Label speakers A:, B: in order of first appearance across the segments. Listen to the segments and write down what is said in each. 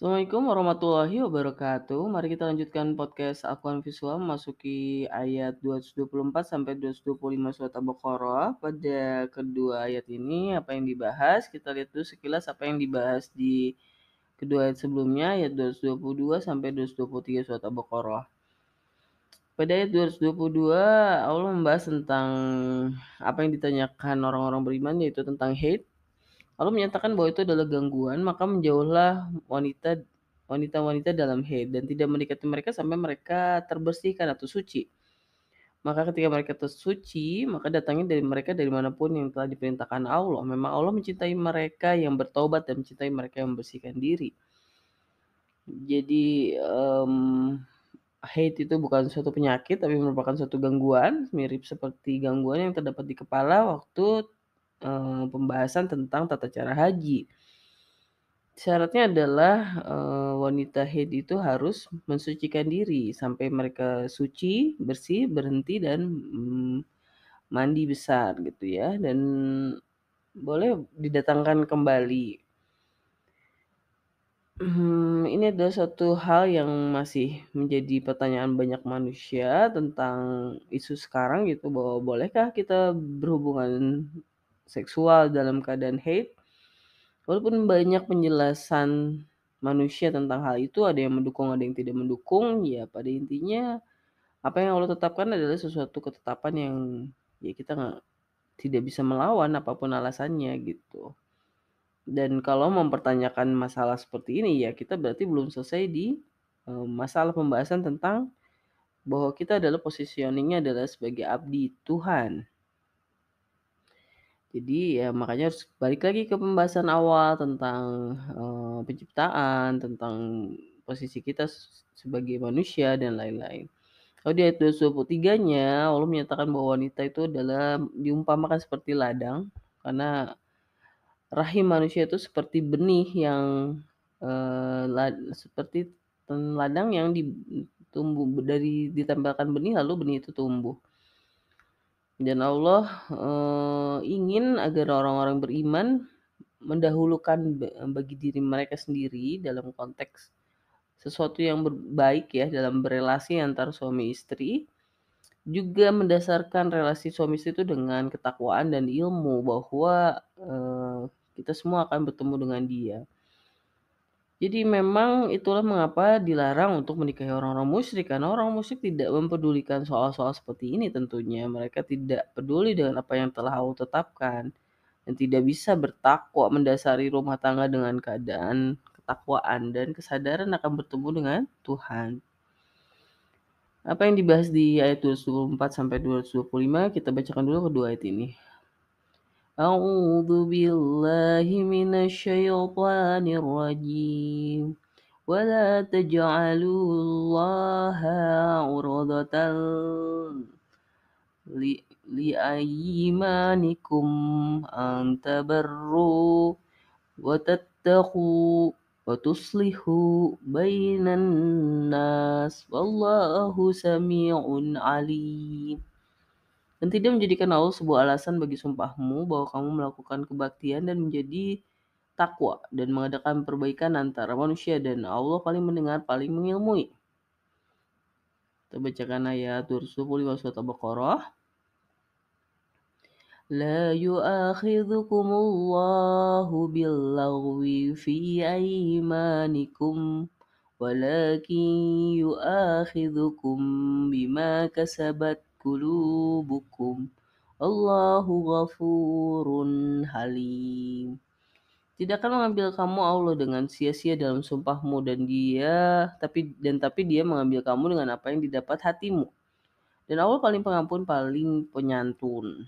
A: Assalamualaikum warahmatullahi wabarakatuh. Mari kita lanjutkan podcast Akuan Visual memasuki ayat 224 sampai 225 surat Al-Baqarah. Pada kedua ayat ini apa yang dibahas? Kita lihat dulu sekilas apa yang dibahas di kedua ayat sebelumnya ayat 222 sampai 223 surat Al-Baqarah. Pada ayat 222 Allah membahas tentang apa yang ditanyakan orang-orang beriman yaitu tentang hate lalu menyatakan bahwa itu adalah gangguan, maka menjauhlah wanita wanita-wanita dalam haid dan tidak mendekati mereka sampai mereka terbersihkan atau suci. Maka ketika mereka tersuci, maka datangnya dari mereka dari mana pun yang telah diperintahkan Allah. Memang Allah mencintai mereka yang bertobat dan mencintai mereka yang membersihkan diri. Jadi um, haid itu bukan suatu penyakit tapi merupakan suatu gangguan mirip seperti gangguan yang terdapat di kepala waktu uh, pembahasan tentang tata cara haji. Syaratnya adalah uh, wanita haid itu harus mensucikan diri sampai mereka suci, bersih, berhenti dan mm, mandi besar gitu ya dan boleh didatangkan kembali. Hmm, ini adalah suatu hal yang masih menjadi pertanyaan banyak manusia tentang isu sekarang gitu bahwa bolehkah kita berhubungan seksual dalam keadaan haid. Walaupun banyak penjelasan manusia tentang hal itu, ada yang mendukung, ada yang tidak mendukung, ya pada intinya apa yang Allah tetapkan adalah sesuatu ketetapan yang ya kita nggak tidak bisa melawan apa pun alasannya gitu. Dan kalau mempertanyakan masalah seperti ini ya kita berarti belum selesai di uh, masalah pembahasan tentang bahwa kita adalah positioningnya adalah sebagai abdi Tuhan. Jadi ya makanya harus balik lagi ke pembahasan awal tentang, uh, penciptaan, tentang posisi kita sebagai manusia dan lain-lain. Kalau di ayat 223-nya Allah menyatakan bahwa wanita itu adalah diumpamakan seperti ladang, karena rahim manusia itu seperti benih yang, uh, lad seperti ladang yang ditumbuh dari ditempelkan benih lalu benih itu tumbuh. Dan Allah uh, ingin agar orang-orang beriman mendahulukan bagi diri mereka sendiri dalam konteks sesuatu yang baik ya dalam berelasi antar suami istri juga mendasarkan relasi suami istri itu dengan ketakwaan dan ilmu bahwa uh, kita semua akan bertemu dengan dia. Jadi memang itulah mengapa dilarang untuk menikahi orang-orang musyrik karena orang musyrik tidak mempedulikan soal-soal seperti ini tentunya. Mereka tidak peduli dengan apa yang telah Allah tetapkan dan tidak bisa bertakwa mendasari rumah tangga dengan keadaan ketakwaan dan kesadaran akan bertemu dengan Tuhan. Apa yang dibahas di ayat 224 sampai 225 kita bacakan dulu kedua ayat ini. أعوذ بالله من الشيطان الرجيم. ولا تجعلوا الله عرضة لأيمانكم أن تبروا وتتقوا وتصلحوا بين الناس. والله سميع عليم. dan tidak menjadikan Allah sebuah alasan bagi sumpahmu bahwa kamu melakukan kebaktian dan menjadi takwa dan mengadakan perbaikan antara manusia dan Allah paling mendengar, paling mengilmui. Kita bacakan ayat 225 surat Al-Baqarah. لا يؤاخذكم الله باللغو في أيمانكم ولكن يؤاخذكم بما كسبت qulubukum Allahu ghafurun halim tidak akan mengambil kamu Allah dengan sia-sia dalam sumpahmu dan dia tapi dan tapi dia mengambil kamu dengan apa yang didapat hatimu dan Allah paling pengampun paling penyantun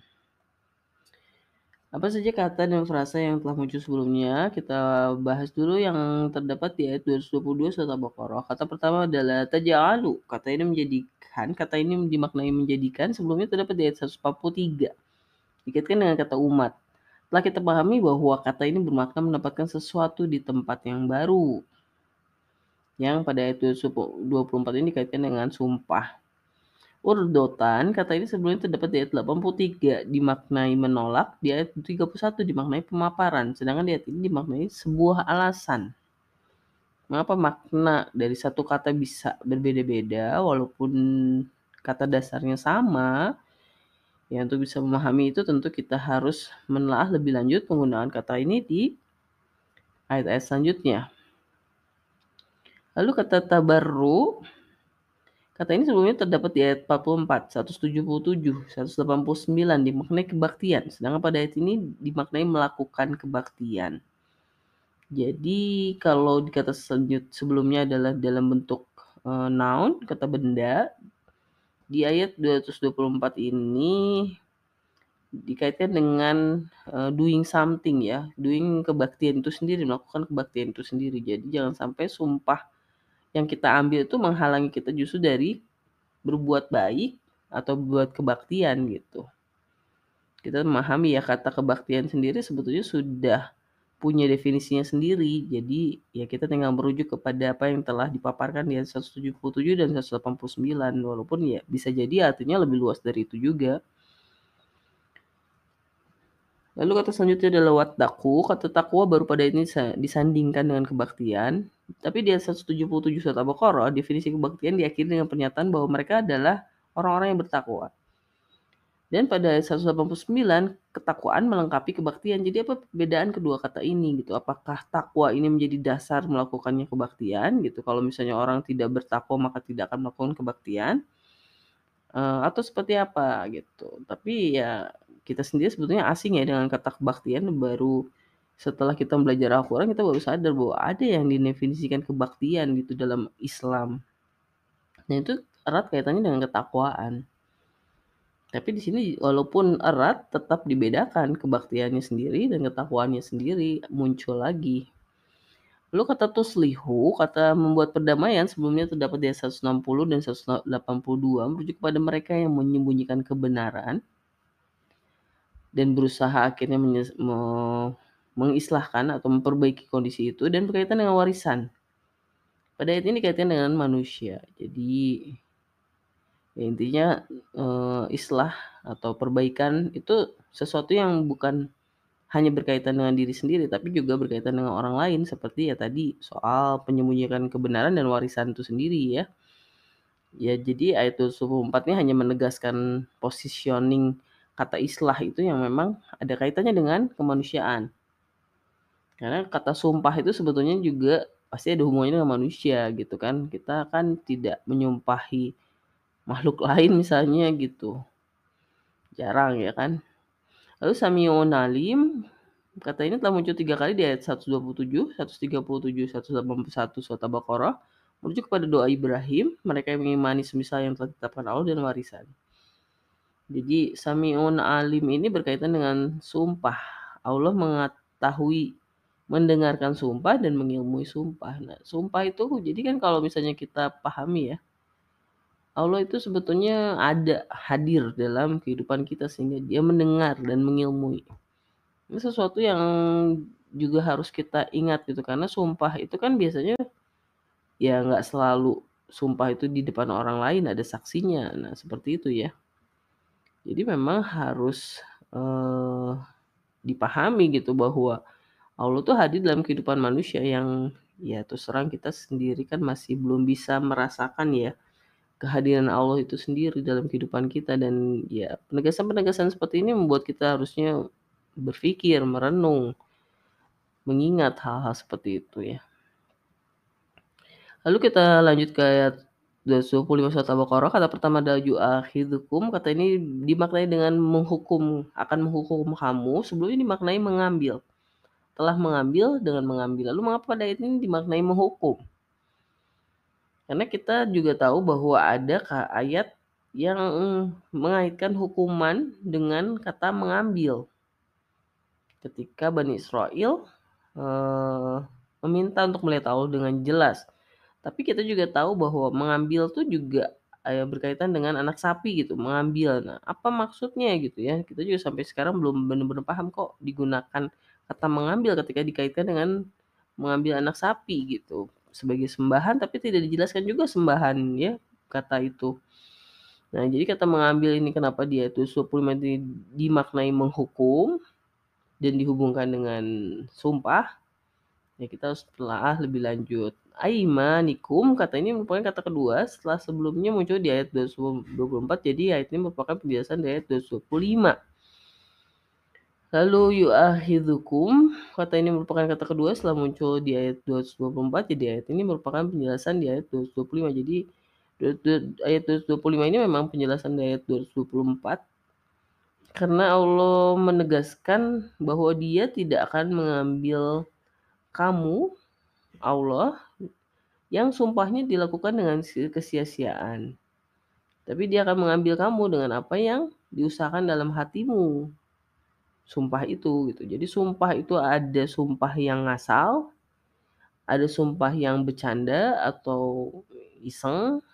A: apa saja kata dan frasa yang telah muncul sebelumnya? Kita bahas dulu yang terdapat di ayat 222 surat Al-Baqarah. Kata pertama adalah taja'alu. Kata ini menjadikan, kata ini dimaknai menjadikan. Sebelumnya terdapat di ayat 143. Dikaitkan dengan kata umat. Telah kita pahami bahwa kata ini bermakna mendapatkan sesuatu di tempat yang baru. Yang pada ayat 224 ini dikaitkan dengan sumpah. Urdotan, kata ini sebelumnya terdapat di ayat 83 dimaknai menolak, di ayat 31 dimaknai pemaparan, sedangkan di ayat ini dimaknai sebuah alasan. Mengapa makna dari satu kata bisa berbeda-beda walaupun kata dasarnya sama. Ya, untuk bisa memahami itu tentu kita harus menelaah lebih lanjut penggunaan kata ini di ayat-ayat selanjutnya. Lalu kata tabarru Kata ini sebelumnya terdapat di ayat 44, 177, 189 dimaknai kebaktian. Sedangkan pada ayat ini dimaknai melakukan kebaktian. Jadi kalau di kata sebelumnya adalah dalam bentuk uh, noun, kata benda, di ayat 224 ini dikaitkan dengan uh, doing something ya, doing kebaktian itu sendiri, melakukan kebaktian itu sendiri. Jadi jangan sampai sumpah yang kita ambil itu menghalangi kita justru dari berbuat baik atau buat kebaktian gitu. Kita memahami ya kata kebaktian sendiri sebetulnya sudah punya definisinya sendiri. Jadi ya kita tinggal merujuk kepada apa yang telah dipaparkan di 177 dan 189 walaupun ya bisa jadi artinya lebih luas dari itu juga. Lalu kata selanjutnya adalah wattaku. Kata takwa baru pada ini disandingkan dengan kebaktian. Tapi di ayat 177 surat Al-Baqarah, definisi kebaktian diakhiri dengan pernyataan bahwa mereka adalah orang-orang yang bertakwa. Dan pada ayat 189, ketakwaan melengkapi kebaktian. Jadi apa perbedaan kedua kata ini gitu? Apakah takwa ini menjadi dasar melakukannya kebaktian gitu? Kalau misalnya orang tidak bertakwa maka tidak akan melakukan kebaktian. Uh, atau seperti apa gitu. Tapi ya kita sendiri sebetulnya asing ya dengan kata kebaktian baru setelah kita belajar Al-Quran kita baru sadar bahwa ada yang didefinisikan kebaktian gitu dalam Islam. Nah itu erat kaitannya dengan ketakwaan. Tapi di sini walaupun erat tetap dibedakan kebaktiannya sendiri dan ketakwaannya sendiri muncul lagi. Lalu kata tuslihu, kata membuat perdamaian sebelumnya terdapat di 160 dan 182 merujuk kepada mereka yang menyembunyikan kebenaran dan berusaha akhirnya mengislahkan atau memperbaiki kondisi itu dan berkaitan dengan warisan. Pada ayat ini dikaitkan dengan manusia. Jadi ya intinya uh, islah atau perbaikan itu sesuatu yang bukan hanya berkaitan dengan diri sendiri tapi juga berkaitan dengan orang lain seperti ya tadi soal penyembunyikan kebenaran dan warisan itu sendiri ya. Ya jadi ayat 24 ini hanya menegaskan positioning kata islah itu yang memang ada kaitannya dengan kemanusiaan. Karena kata sumpah itu sebetulnya juga pasti ada hubungannya dengan manusia gitu kan. Kita kan tidak menyumpahi makhluk lain misalnya gitu. Jarang ya kan. Lalu Samiun Alim kata ini telah muncul tiga kali di ayat 127, 137, 181 surat Al-Baqarah merujuk kepada doa Ibrahim, mereka yang mengimani semisal yang telah ditetapkan Allah dan warisan. Jadi Samiun Alim ini berkaitan dengan sumpah. Allah mengetahui mendengarkan sumpah dan mengilmui sumpah. Nah, sumpah itu jadi kan kalau misalnya kita pahami ya, Allah itu sebetulnya ada hadir dalam kehidupan kita sehingga dia mendengar dan mengilmui. Ini sesuatu yang juga harus kita ingat gitu karena sumpah itu kan biasanya ya nggak selalu sumpah itu di depan orang lain ada saksinya. Nah, seperti itu ya. Jadi memang harus uh, dipahami gitu bahwa Allah tuh hadir dalam kehidupan manusia yang ya terus terang kita sendiri kan masih belum bisa merasakan ya kehadiran Allah itu sendiri dalam kehidupan kita. Dan ya penegasan-penegasan seperti ini membuat kita harusnya berpikir, merenung, mengingat hal-hal seperti itu ya. Lalu kita lanjut ke ayat 225 surat Al-Baqarah. Kata pertama adalah yu'akhidukum kata ini dimaknai dengan menghukum akan menghukum kamu sebelumnya dimaknai mengambil. Telah mengambil dengan mengambil. Lalu mengapa pada ayat ini dimaknai menghukum karena kita juga tahu bahwa ada ayat yang mengaitkan hukuman dengan kata mengambil ketika Bani Israel eh, meminta untuk melihat Allah dengan jelas tapi kita juga tahu bahwa mengambil tuh juga eh, berkaitan dengan anak sapi gitu, mengambil. Nah, apa maksudnya gitu ya? Kita juga sampai sekarang belum benar-benar paham kok digunakan kata mengambil ketika dikaitkan dengan mengambil anak sapi gitu sebagai sembahan tapi tidak dijelaskan juga sembahan ya kata itu. Nah, jadi kata mengambil ini kenapa dia itu 25 ini dimaknai menghukum dan dihubungkan dengan sumpah Ya kita harus telah lebih lanjut. Aimanikum kata ini merupakan kata kedua setelah sebelumnya muncul di ayat 224 jadi ayat ini merupakan penjelasan dari ayat 225. Lalu yu'ahidzukum kata ini merupakan kata kedua setelah muncul di ayat 224 jadi ayat ini merupakan penjelasan di ayat 225. Jadi ayat 225 ini memang penjelasan dari ayat 224 karena Allah menegaskan bahwa dia tidak akan mengambil kamu Allah yang sumpahnya dilakukan dengan kesia-siaan. Tapi dia akan mengambil kamu dengan apa yang diusahakan dalam hatimu. Sumpah itu gitu. Jadi sumpah itu ada sumpah yang ngasal, ada sumpah yang bercanda atau iseng,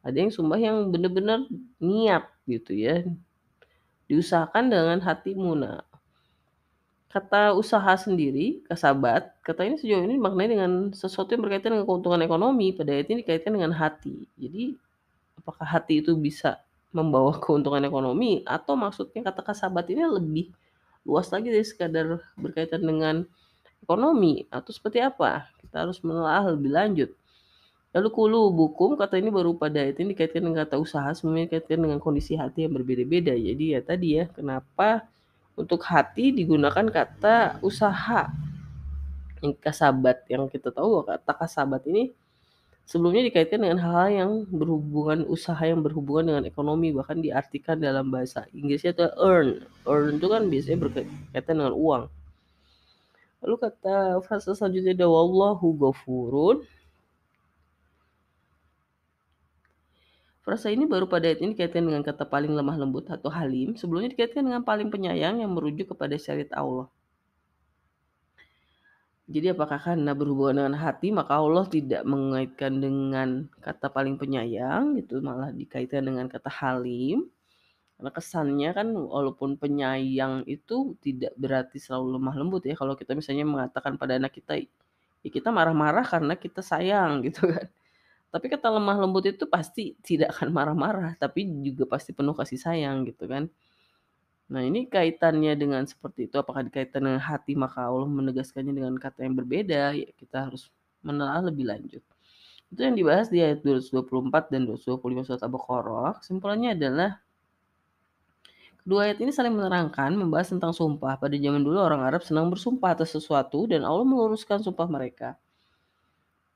A: ada yang sumpah yang benar-benar niat gitu ya. Diusahakan dengan hatimu. Nah, kata usaha sendiri, kasabat, kata ini sejauh ini maknanya dengan sesuatu yang berkaitan dengan keuntungan ekonomi. Pada ayat ini dikaitkan dengan hati. Jadi, apakah hati itu bisa membawa keuntungan ekonomi atau maksudnya kata kasabat ini lebih luas lagi dari sekadar berkaitan dengan ekonomi atau seperti apa? Kita harus menelaah lebih lanjut. Lalu kulu bukum kata ini baru pada ayat ini dikaitkan dengan kata usaha semuanya dikaitkan dengan kondisi hati yang berbeda-beda. Jadi ya tadi ya kenapa untuk hati digunakan kata usaha. Yang kasabat yang kita tahu kata kasabat ini sebelumnya dikaitkan dengan hal-hal yang berhubungan usaha yang berhubungan dengan ekonomi bahkan diartikan dalam bahasa Inggrisnya itu earn. Earn itu kan biasanya berkaitan dengan uang. Lalu kata frasa selanjutnya ada wallahu ghafurun. Frasa ini baru pada ayat ini dikaitkan dengan kata paling lemah lembut atau halim. Sebelumnya dikaitkan dengan paling penyayang yang merujuk kepada syariat Allah. Jadi apakah karena berhubungan dengan hati maka Allah tidak mengaitkan dengan kata paling penyayang itu malah dikaitkan dengan kata halim. Karena kesannya kan walaupun penyayang itu tidak berarti selalu lemah lembut ya. Kalau kita misalnya mengatakan pada anak kita ya kita marah-marah karena kita sayang gitu kan. Tapi kata lemah lembut itu pasti tidak akan marah-marah, tapi juga pasti penuh kasih sayang gitu kan. Nah ini kaitannya dengan seperti itu, apakah dikaitkan dengan hati maka Allah menegaskannya dengan kata yang berbeda, ya kita harus menelaah lebih lanjut. Itu yang dibahas di ayat 224 dan 225 surat Al-Baqarah. Kesimpulannya adalah Kedua ayat ini saling menerangkan membahas tentang sumpah. Pada zaman dulu orang Arab senang bersumpah atas sesuatu dan Allah meluruskan sumpah mereka.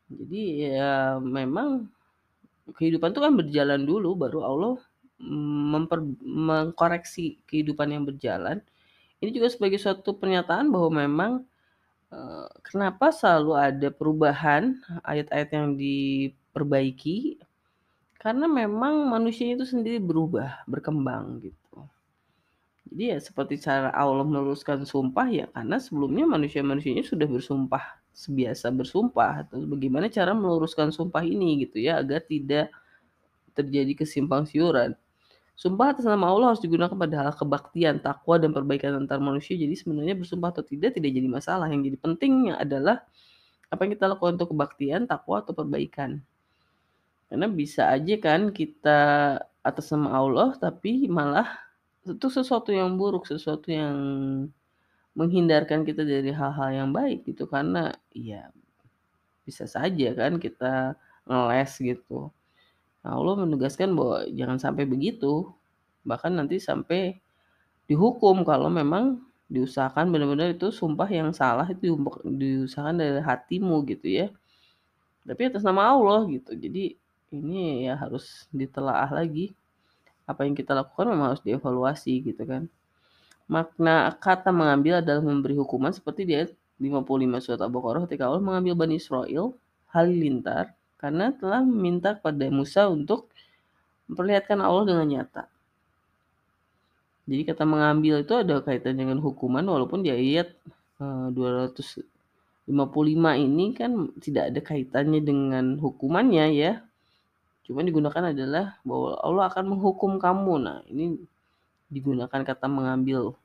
A: Jadi ya memang kehidupan itu kan berjalan dulu baru Allah memper, mengkoreksi kehidupan yang berjalan. Ini juga sebagai suatu pernyataan bahwa memang eh, kenapa selalu ada perubahan ayat-ayat yang diperbaiki karena memang manusia itu sendiri berubah, berkembang gitu. Jadi ya seperti cara Allah meluruskan sumpah ya karena sebelumnya manusia-manusianya sudah bersumpah sebiasa bersumpah atau bagaimana cara meluruskan sumpah ini gitu ya agar tidak terjadi kesimpang siuran. Sumpah atas nama Allah harus digunakan pada hal kebaktian, takwa dan perbaikan antar manusia. Jadi sebenarnya bersumpah atau tidak tidak jadi masalah. Yang jadi pentingnya adalah apa yang kita lakukan untuk kebaktian, takwa atau perbaikan. Karena bisa aja kan kita atas nama Allah tapi malah itu sesuatu yang buruk, sesuatu yang menghindarkan kita dari hal-hal yang baik gitu karena ya bisa saja kan kita ngeles gitu. Allah menegaskan bahwa jangan sampai begitu. Bahkan nanti sampai dihukum kalau memang diusahakan benar-benar itu sumpah yang salah itu diusahakan dari hatimu gitu ya. Tapi atas nama Allah gitu. Jadi ini ya harus ditelaah lagi apa yang kita lakukan memang harus dievaluasi gitu kan. Makna kata mengambil adalah memberi hukuman seperti di ayat 55 surat Al-Baqarah ketika Allah mengambil Bani Israel halilintar karena telah meminta kepada Musa untuk memperlihatkan Allah dengan nyata. Jadi kata mengambil itu ada kaitan dengan hukuman walaupun di ayat 255 eh, ini kan tidak ada kaitannya dengan hukumannya ya. Cuma digunakan adalah bahwa Allah akan menghukum kamu. Nah, ini digunakan kata mengambil.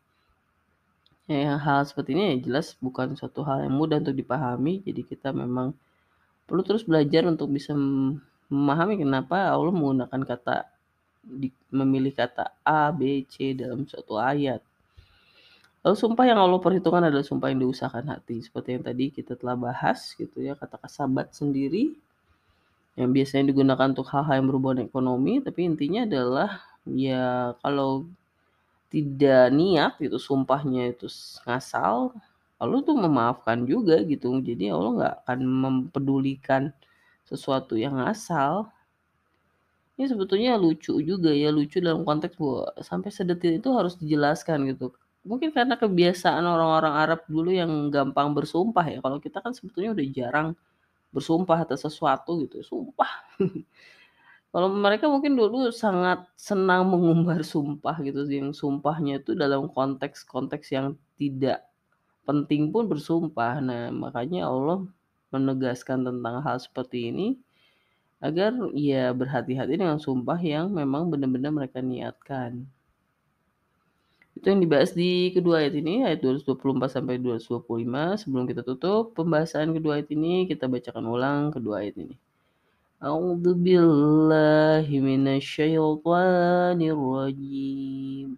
A: Ya, hal seperti ini ya jelas bukan suatu hal yang mudah untuk dipahami. Jadi kita memang perlu terus belajar untuk bisa memahami kenapa Allah menggunakan kata memilih kata A, B, C dalam suatu ayat. Lalu sumpah yang Allah perhitungkan adalah sumpah yang diusahakan hati. Seperti yang tadi kita telah bahas gitu ya, kata kasabat sendiri yang biasanya digunakan untuk hal-hal yang berhubungan ekonomi, tapi intinya adalah ya kalau tidak niat itu sumpahnya itu ngasal, Allah tuh memaafkan juga gitu. Jadi Allah nggak akan mempedulikan sesuatu yang ngasal. Ini sebetulnya lucu juga ya, lucu dalam konteks bahwa sampai sedetil itu harus dijelaskan gitu. Mungkin karena kebiasaan orang-orang Arab dulu yang gampang bersumpah ya. Kalau kita kan sebetulnya udah jarang bersumpah atas sesuatu gitu, sumpah. Kalau mereka mungkin dulu sangat senang mengumbar sumpah gitu, yang sumpahnya itu dalam konteks-konteks yang tidak penting pun bersumpah. Nah, makanya Allah menegaskan tentang hal seperti ini agar ya berhati-hati dengan sumpah yang memang benar-benar mereka niatkan. Itu yang dibahas di kedua ayat ini, ayat 224 sampai 225. Sebelum kita tutup pembahasan kedua ayat ini, kita bacakan ulang kedua ayat ini. A'udzu billahi minasyaitonir rajim.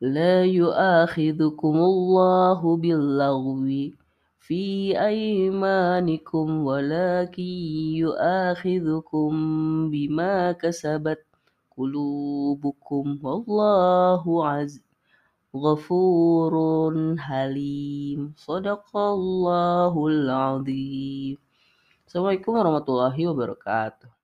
A: لا يؤاخذكم الله باللغو في أيمانكم ولكن يؤاخذكم بما كسبت قلوبكم والله عز غفور حليم صدق الله العظيم Assalamualaikum warahmatullahi wabarakatuh